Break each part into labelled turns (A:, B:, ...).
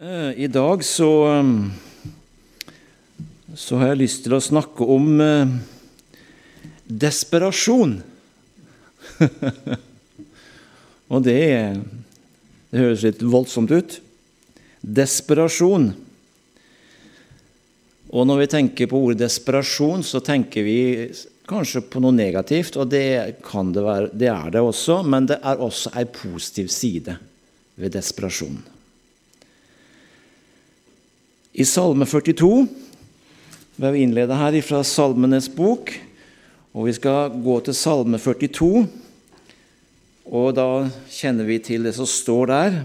A: Eh, I dag så, um, så har jeg lyst til å snakke om eh, desperasjon. Og det, det høres litt voldsomt ut. Desperasjon. Og når vi tenker på ordet desperasjon, så tenker vi kanskje på noe negativt, og det, det, være, det er det også, men det er også ei positiv side ved desperasjon. I Salme 42 vi har innleda her fra Salmenes bok. Og Vi skal gå til Salme 42, og da kjenner vi til det som står der.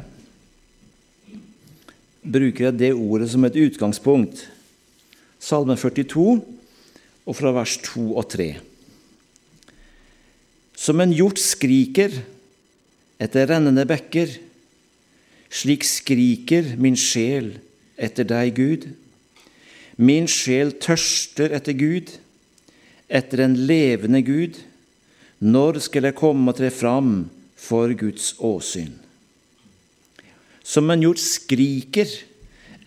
A: Bruker jeg det ordet som et utgangspunkt. Salme 42, og fra vers 2 og 3. Som en hjort skriker etter rennende bekker, slik skriker min sjel etter deg, Gud. Min sjel tørster etter Gud, etter en levende Gud. Når skal jeg komme og tre fram for Guds åsyn? Som en hjort skriker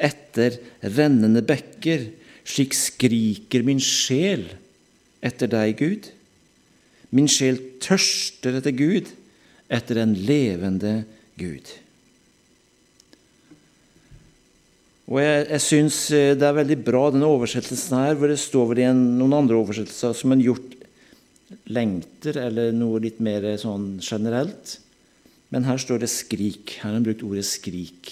A: etter rennende bekker, slik skriker min sjel etter deg, Gud. Min sjel tørster etter Gud, etter en levende Gud. Og jeg, jeg syns eh, det er veldig bra, denne oversettelsen her, hvor det står vel i noen andre oversettelser som en gjort lengter, eller noe litt mer sånn generelt. Men her står det 'skrik'. Her har han brukt ordet 'skrik'.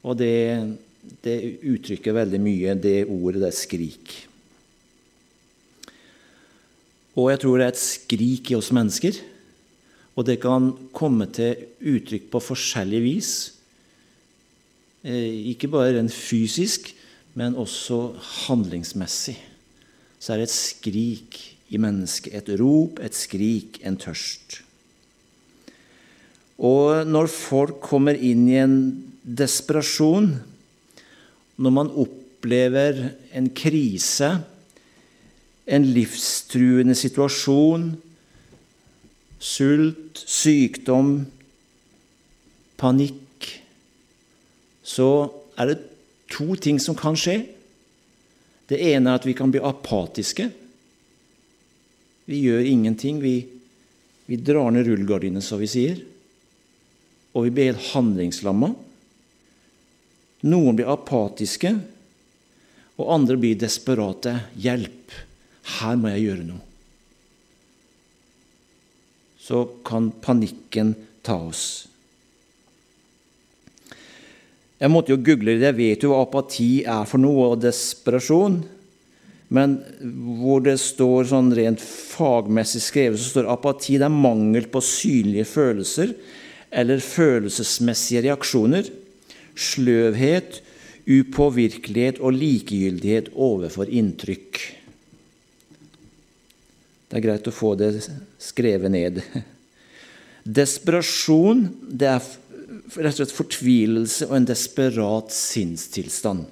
A: Og det, det uttrykker veldig mye, det ordet, det er 'skrik'. Og jeg tror det er et skrik i oss mennesker. Og det kan komme til uttrykk på forskjellig vis. Eh, ikke bare rent fysisk, men også handlingsmessig. Så er det et skrik i mennesket. Et rop, et skrik, en tørst. Og når folk kommer inn i en desperasjon, når man opplever en krise, en livstruende situasjon, sult, sykdom, panikk så er det to ting som kan skje. Det ene er at vi kan bli apatiske. Vi gjør ingenting. Vi, vi drar ned rullegardinene, som vi sier. Og vi blir helt handlingslamma. Noen blir apatiske, og andre blir desperate. Hjelp! Her må jeg gjøre noe. Så kan panikken ta oss. Jeg måtte jo google det. Jeg vet jo hva apati er for noe, og desperasjon. Men hvor det står sånn rent fagmessig skrevet, så står apati det er mangel på synlige følelser eller følelsesmessige reaksjoner. Sløvhet, upåvirkelighet og likegyldighet overfor inntrykk. Det er greit å få det skrevet ned. Desperasjon det er rett og slett fortvilelse og en desperat sinnstilstand.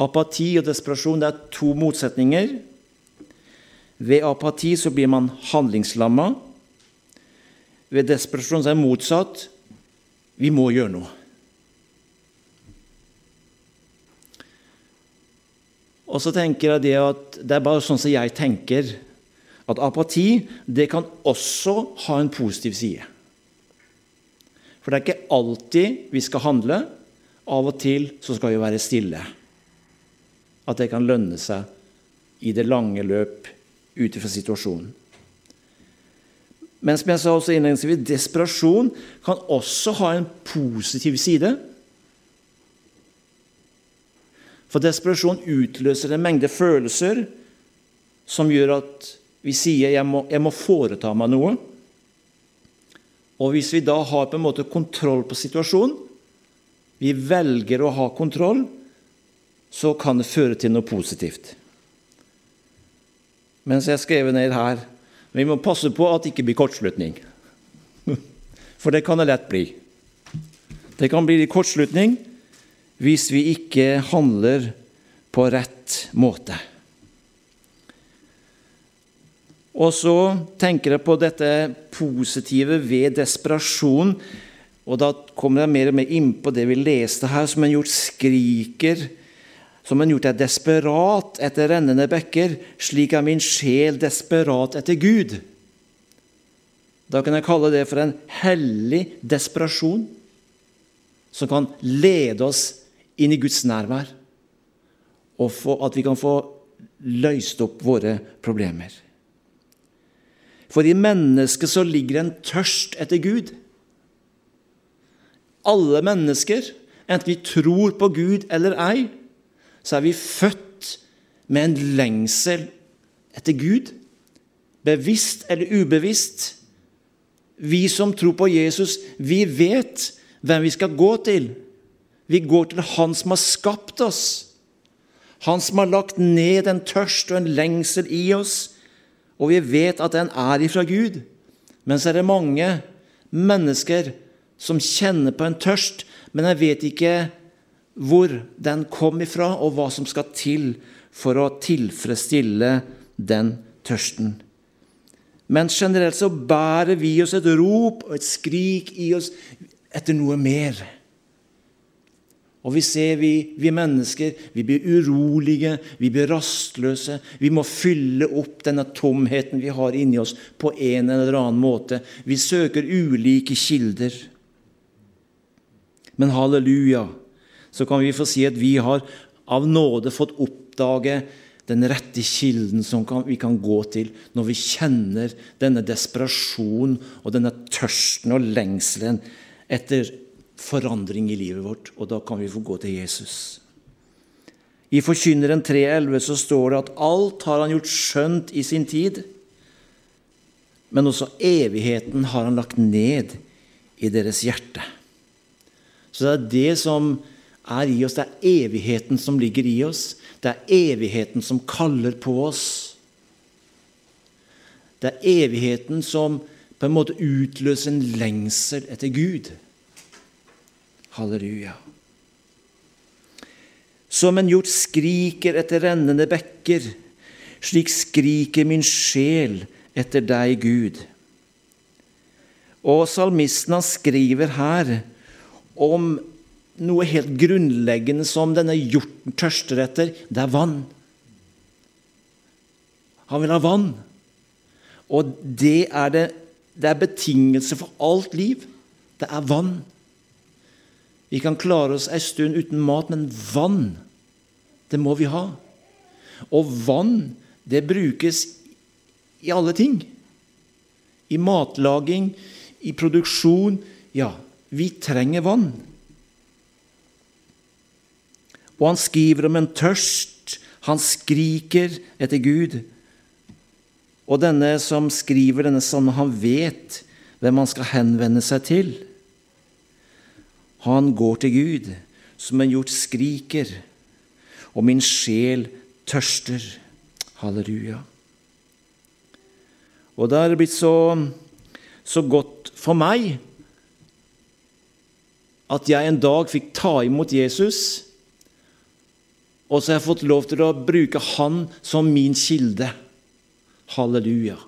A: Apati og desperasjon det er to motsetninger. Ved apati så blir man handlingslamma. Ved desperasjon så er det motsatt. Vi må gjøre noe. Og så tenker jeg det at det er bare sånn som jeg tenker at apati det kan også ha en positiv side. For det er ikke alltid vi skal handle. Av og til så skal vi være stille. At det kan lønne seg i det lange løp ut ifra situasjonen. Men som jeg sa også innledningsvis, desperasjon kan også ha en positiv side. For desperasjon utløser en mengde følelser som gjør at vi sier jeg må, jeg må foreta meg noe. Og hvis vi da har på en måte kontroll på situasjonen, vi velger å ha kontroll, så kan det føre til noe positivt. Mens jeg skrev ned her Vi må passe på at det ikke blir kortslutning. For det kan det lett bli. Det kan bli kortslutning hvis vi ikke handler på rett måte. Og så tenker jeg på dette positive ved desperasjon. Og da kommer jeg mer og mer innpå det vi leste her, som en gjort skriker, som en gjort er desperat etter rennende bekker, slik er min sjel desperat etter Gud. Da kan jeg kalle det for en hellig desperasjon som kan lede oss inn i Guds nærvær, og at vi kan få løst opp våre problemer. For i mennesket så ligger en tørst etter Gud. Alle mennesker, enten vi tror på Gud eller ei, så er vi født med en lengsel etter Gud, bevisst eller ubevisst. Vi som tror på Jesus, vi vet hvem vi skal gå til. Vi går til Han som har skapt oss. Han som har lagt ned en tørst og en lengsel i oss, og vi vet at den er ifra Gud. Men så er det mange mennesker som kjenner på en tørst, men jeg vet ikke hvor den kom ifra, og hva som skal til for å tilfredsstille den tørsten. Men generelt så bærer vi oss et rop og et skrik i oss etter noe mer. Og vi ser vi, vi, mennesker vi blir urolige, vi blir rastløse. Vi må fylle opp denne tomheten vi har inni oss, på en eller annen måte. Vi søker ulike kilder. Men halleluja, så kan vi få si at vi har av nåde fått oppdage den rette kilden som kan, vi kan gå til når vi kjenner denne desperasjonen og denne tørsten og lengselen etter forandring i livet vårt, og da kan vi få gå til Jesus. I Forkynneren 3,11 så står det at alt har han gjort skjønt i sin tid, men også evigheten har han lagt ned i deres hjerte. Så det er det som er i oss, det er evigheten som ligger i oss. Det er evigheten som kaller på oss. Det er evigheten som på en måte utløser en lengsel etter Gud. Halleluja. Som en hjort skriker etter rennende bekker, slik skriker min sjel etter deg, Gud. Og salmisten han skriver her om noe helt grunnleggende som denne hjorten tørster etter. Det er vann. Han vil ha vann. Og det er, det, det er betingelse for alt liv. Det er vann. Vi kan klare oss ei stund uten mat, men vann, det må vi ha. Og vann, det brukes i alle ting. I matlaging, i produksjon. Ja, vi trenger vann. Og han skriver om en tørst. Han skriker etter Gud. Og denne som skriver denne sanne, han vet hvem han skal henvende seg til. Han går til Gud, som en hjort skriker, og min sjel tørster. Halleluja. Og det er blitt så, så godt for meg at jeg en dag fikk ta imot Jesus, og så har jeg fått lov til å bruke han som min kilde. Halleluja.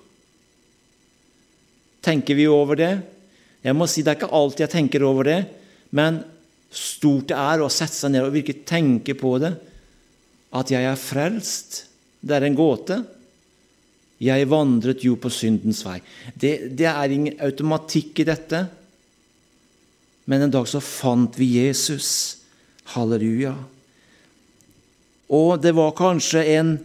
A: Tenker vi over det? Jeg må si Det er ikke alltid jeg tenker over det, men stort det er å sette seg ned og virkelig tenke på det. At jeg er frelst, det er en gåte. Jeg vandret jo på syndens vei. Det, det er ingen automatikk i dette. Men en dag så fant vi Jesus. Halleluja. Og det var kanskje en,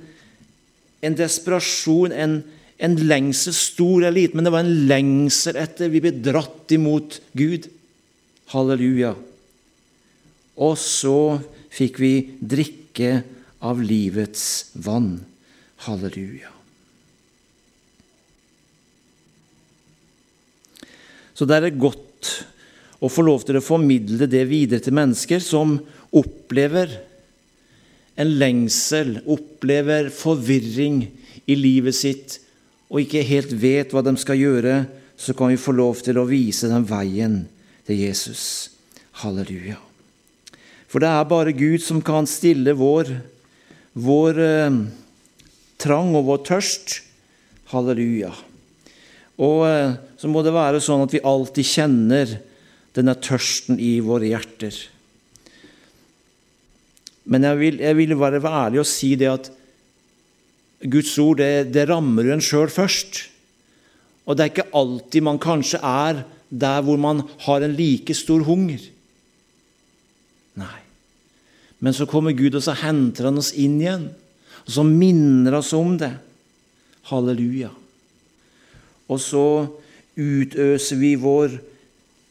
A: en desperasjon, en, en lengsel, stor eller liten, men det var en lengsel etter Vi ble dratt imot Gud. Halleluja. Og så fikk vi drikke av livets vann. Halleluja. Så det er godt å få lov til å formidle det videre til mennesker som opplever en lengsel, opplever forvirring i livet sitt og ikke helt vet hva de skal gjøre, så kan vi få lov til å vise dem veien til Jesus. Halleluja. For det er bare Gud som kan stille vår, vår eh, trang og vår tørst. Halleluja. Og eh, så må det være sånn at vi alltid kjenner denne tørsten i våre hjerter. Men jeg vil, jeg vil være ærlig og si det at Guds ord det, det rammer en sjøl først. Og det er ikke alltid man kanskje er der hvor man har en like stor hunger. Nei. Men så kommer Gud, og så henter han oss inn igjen. Og så minner oss om det. Halleluja. Og så utøser vi vår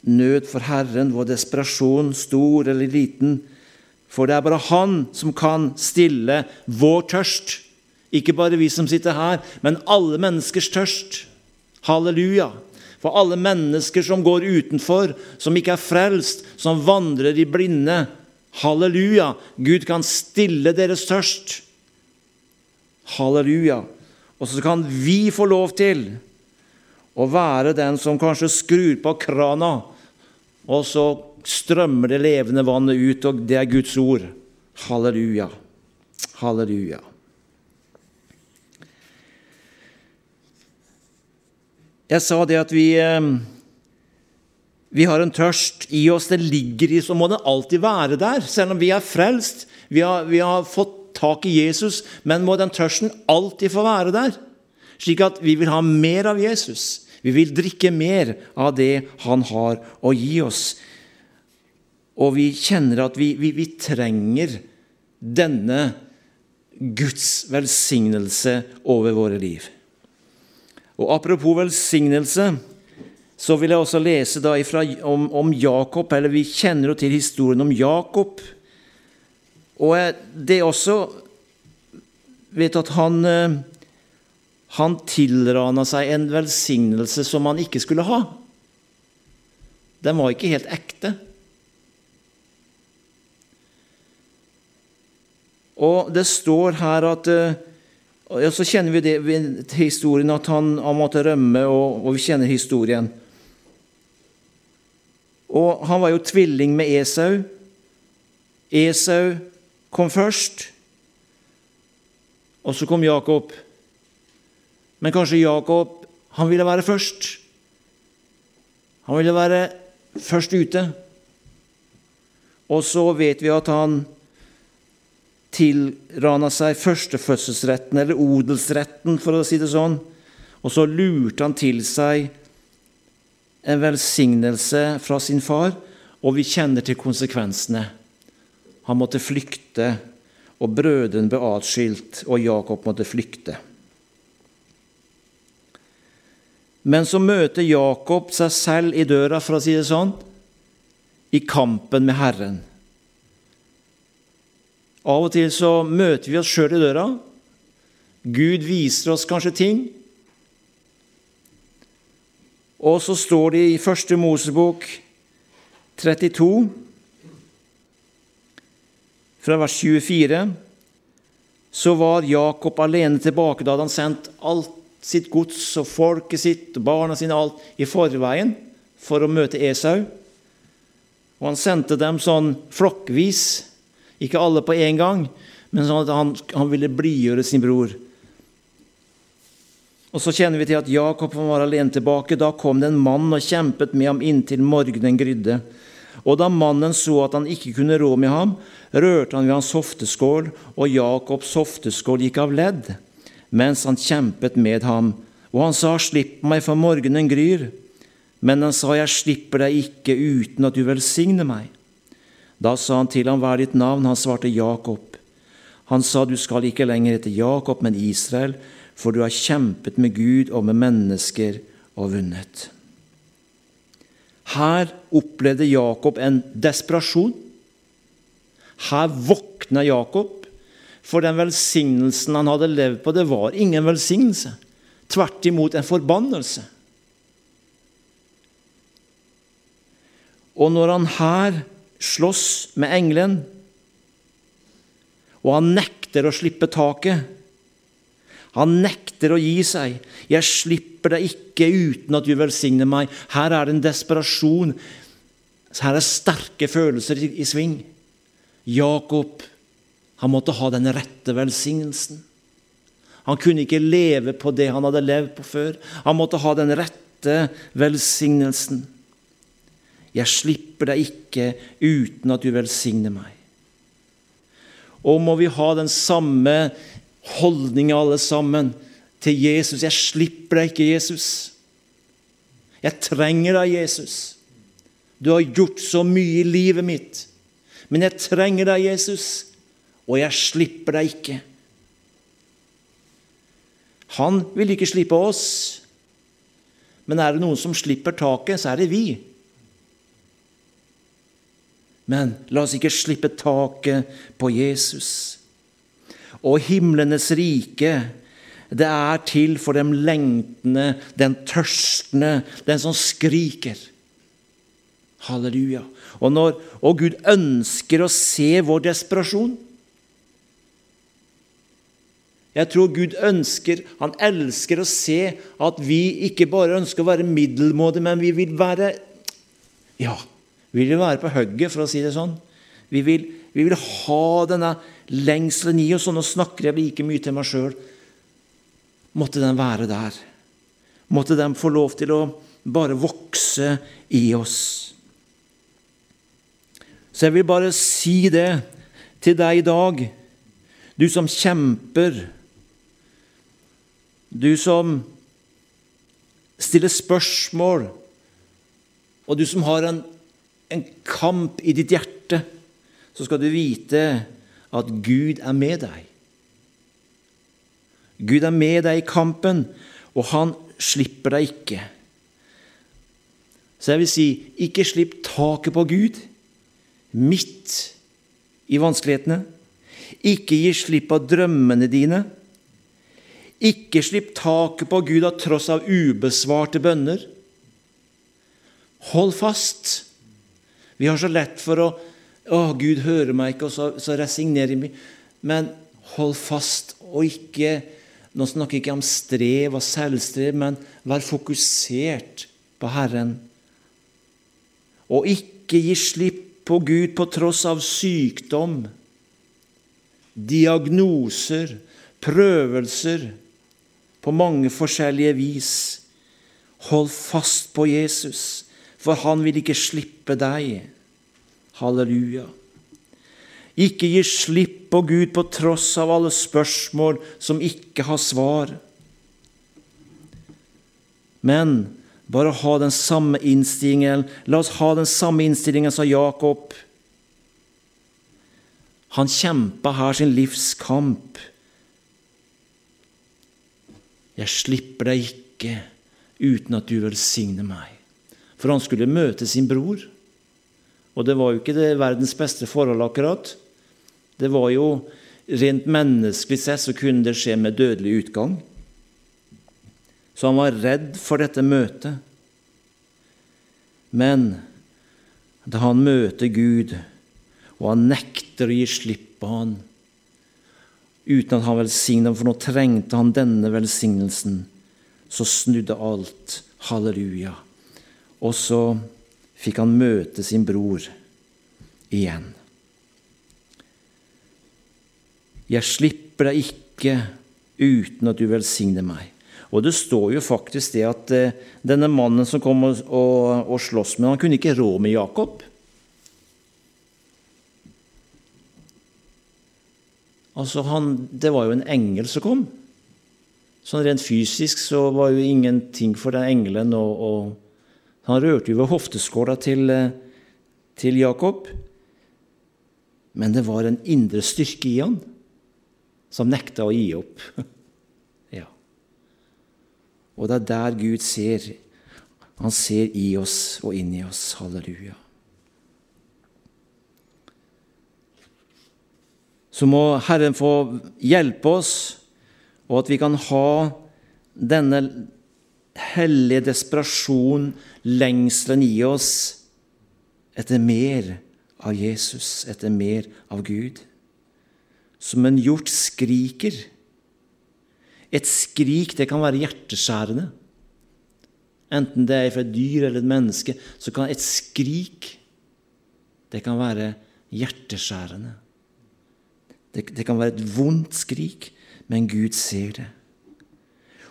A: nød for Herren, vår desperasjon, stor eller liten. For det er bare Han som kan stille vår tørst. Ikke bare vi som sitter her, men alle menneskers tørst. Halleluja. For alle mennesker som går utenfor, som ikke er frelst, som vandrer i blinde. Halleluja. Gud kan stille deres tørst. Halleluja. Og så kan vi få lov til å være den som kanskje skrur på krana, og så strømmer det levende vannet ut, og det er Guds ord. Halleluja. Halleluja. Jeg sa det at vi, eh, vi har en tørst i oss. Det ligger i oss, og må den alltid være der. Selv om vi er frelst, vi har, vi har fått tak i Jesus, men må den tørsten alltid få være der? Slik at vi vil ha mer av Jesus. Vi vil drikke mer av det han har å gi oss. Og vi kjenner at vi, vi, vi trenger denne Guds velsignelse over våre liv. Og Apropos velsignelse, så vil jeg også lese ifra, om, om, Jakob. eller Vi kjenner jo til historien om Jakob. Og det er også vet at han, eh, han tilrana seg en velsignelse som han ikke skulle ha. Den var ikke helt ekte. Og det står her at eh, og Så kjenner vi det ved historien at han, han måtte rømme, og, og, vi kjenner historien. Og Han var jo tvilling med Esau. Esau kom først, og så kom Jakob. Men kanskje Jakob han ville være først. Han ville være først ute. Og så vet vi at han tilrana seg førstefødselsretten, eller odelsretten, for å si det sånn. Og så lurte han til seg en velsignelse fra sin far, og vi kjenner til konsekvensene. Han måtte flykte, og brødrene ble atskilt, og Jakob måtte flykte. Men så møter Jakob seg selv i døra, for å si det sånn, i kampen med Herren. Av og til så møter vi oss sjøl i døra. Gud viser oss kanskje ting. Og så står det i Første Mosebok 32, fra vers 24, så var Jakob alene tilbake. Da hadde han sendt alt sitt gods og folket sitt og barna sine alt i forveien for å møte Esau. Og han sendte dem sånn flokkvis ikke alle på en gang, men sånn at han, han ville blidgjøre sin bror. Og Så kjenner vi til at Jakob var alene tilbake. Da kom det en mann og kjempet med ham inntil morgenen grydde. Og da mannen så at han ikke kunne rå med ham, rørte han ved hans hofteskål, og Jakobs hofteskål gikk av ledd, mens han kjempet med ham. Og han sa, Slipp meg, for morgenen gryr. Men han sa, Jeg slipper deg ikke uten at du velsigner meg. Da sa han til ham, Hva er ditt navn? Han svarte Jakob. Han sa, Du skal ikke lenger hete Jakob, men Israel, for du har kjempet med Gud og med mennesker og vunnet. Her opplevde Jakob en desperasjon. Her våkna Jakob, for den velsignelsen han hadde levd på, det var ingen velsignelse. Tvert imot en forbannelse. Og når han her slåss med engelen, og han nekter å slippe taket. Han nekter å gi seg. 'Jeg slipper deg ikke uten at du velsigner meg.' Her er det en desperasjon. Her er sterke følelser i, i sving. Jakob han måtte ha den rette velsignelsen. Han kunne ikke leve på det han hadde levd på før. Han måtte ha den rette velsignelsen. Jeg slipper deg ikke uten at du velsigner meg. Og må vi ha den samme holdninga, alle sammen, til Jesus. Jeg slipper deg ikke, Jesus. Jeg trenger deg, Jesus. Du har gjort så mye i livet mitt. Men jeg trenger deg, Jesus, og jeg slipper deg ikke. Han vil ikke slippe oss. Men er det noen som slipper taket, så er det vi. Men la oss ikke slippe taket på Jesus. Og himlenes rike, det er til for dem lengtende, den tørstende, den som skriker. Halleluja. Og, når, og Gud ønsker å se vår desperasjon. Jeg tror Gud ønsker, han elsker å se at vi ikke bare ønsker å være middelmådige, men vi vil være Ja, vi vil være på hugget, for å si det sånn. Vi vil, vi vil ha denne lengselen i oss. Og nå snakker jeg like mye til meg sjøl. Måtte den være der. Måtte den få lov til å bare vokse i oss. Så jeg vil bare si det til deg i dag, du som kjemper, du som stiller spørsmål, og du som har en en kamp i ditt hjerte, så skal du vite at Gud er med deg. Gud er med deg i kampen, og han slipper deg ikke. Så jeg vil si, ikke slipp taket på Gud midt i vanskelighetene. Ikke gi slipp av drømmene dine. Ikke slipp taket på Gud av tross av ubesvarte bønner. Hold fast. Vi har så lett for å Å, Gud hører meg ikke, og så, så resignerer vi. Men hold fast, og ikke Nå snakker jeg ikke om strev og selvstrev, men vær fokusert på Herren. Og ikke gi slipp på Gud på tross av sykdom, diagnoser, prøvelser på mange forskjellige vis. Hold fast på Jesus for han vil ikke slippe deg. Halleluja. Ikke gi slipp på Gud på tross av alle spørsmål som ikke har svar. Men bare ha den samme innstillingen. La oss ha den samme innstillingen som Jakob. Han kjempa her sin livskamp. Jeg slipper deg ikke uten at du velsigner meg. For han skulle møte sin bror. Og det var jo ikke det verdens beste forhold, akkurat. Det var jo Rent menneskelig sett så kunne det skje med dødelig utgang. Så han var redd for dette møtet. Men da han møter Gud, og han nekter å gi slipp på han, uten at han velsignet ham, for nå trengte han denne velsignelsen, så snudde alt. Halleluja. Og så fikk han møte sin bror igjen. Jeg slipper deg ikke uten at du velsigner meg. Og det står jo faktisk det at eh, denne mannen som kom og, og, og sloss med han kunne ikke rå med Jakob. Altså han, Det var jo en engel som kom. Sånn Rent fysisk så var jo ingenting for den engelen å, han rørte jo ved hofteskåla til, eh, til Jakob. Men det var en indre styrke i han som nekta å gi opp. ja. Og det er der Gud ser. Han ser i oss og inn i oss. Halleluja. Så må Herren få hjelpe oss, og at vi kan ha denne hellige desperasjon, lengselen i oss etter mer av Jesus, etter mer av Gud. Som en hjort skriker. Et skrik det kan være hjerteskjærende. Enten det er fra et dyr eller et menneske, så kan et skrik det kan være hjerteskjærende. Det, det kan være et vondt skrik, men Gud ser det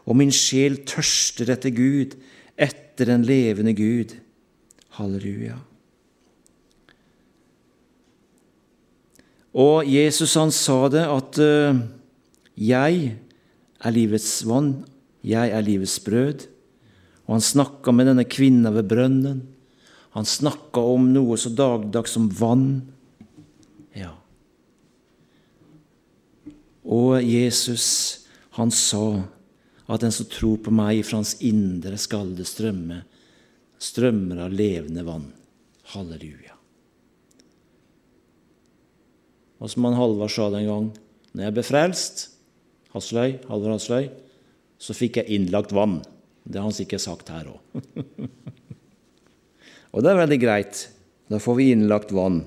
A: og min sjel tørster etter Gud, etter den levende Gud. Halleluja. Og Jesus han sa det at eh, 'jeg er livets vann, jeg er livets brød'. Og han snakka med denne kvinna ved brønnen. Han snakka om noe så dagdags som vann. Ja. Og Jesus, han sa at den som tror på meg, fra hans indre skal det strømme strømmer av levende vann. Halleluja. Og som han Halvard sa den gang når jeg ble frelst, Hasløy, Halvard Hasløy, så fikk jeg innlagt vann. Det har han sikkert sagt her òg. og det er veldig greit. Da får vi innlagt vann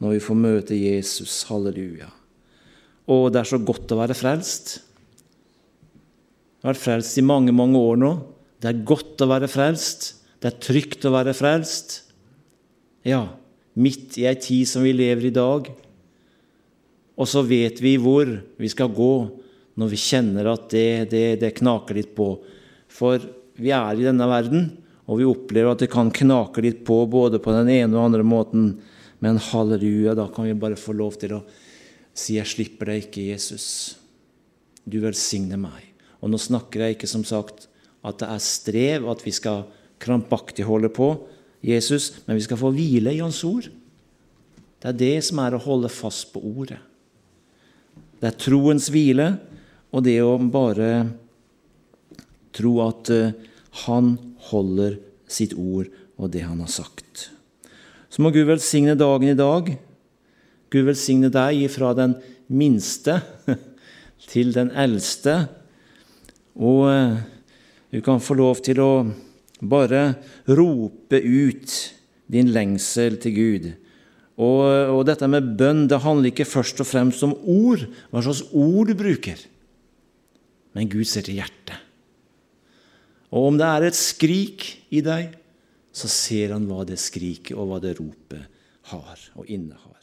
A: når vi får møte Jesus. Halleluja. Og det er så godt å være frelst. Vært frelst i mange, mange år nå. Det er godt å være frelst. Det er trygt å være frelst. Ja, midt i ei tid som vi lever i dag. Og så vet vi hvor vi skal gå når vi kjenner at det, det, det knaker litt på. For vi er i denne verden, og vi opplever at det kan knake litt på både på den ene og andre måten. Men halleluja, da kan vi bare få lov til å si 'Jeg slipper deg ikke, Jesus'. Du velsigner meg. Og nå snakker jeg ikke som sagt at det er strev, at vi skal krampaktig holde på Jesus, men vi skal få hvile i Hans ord. Det er det som er å holde fast på ordet. Det er troens hvile, og det å bare tro at eh, han holder sitt ord og det han har sagt. Så må Gud velsigne dagen i dag. Gud velsigne deg fra den minste til den eldste. Og eh, du kan få lov til å bare rope ut din lengsel til Gud. Og, og, dette med bønn det handler ikke først og fremst om ord, hva slags ord du bruker. Men Gud ser til hjertet. Og om det er et skrik i deg, så ser han hva det skriket og hva det ropet har og innehar.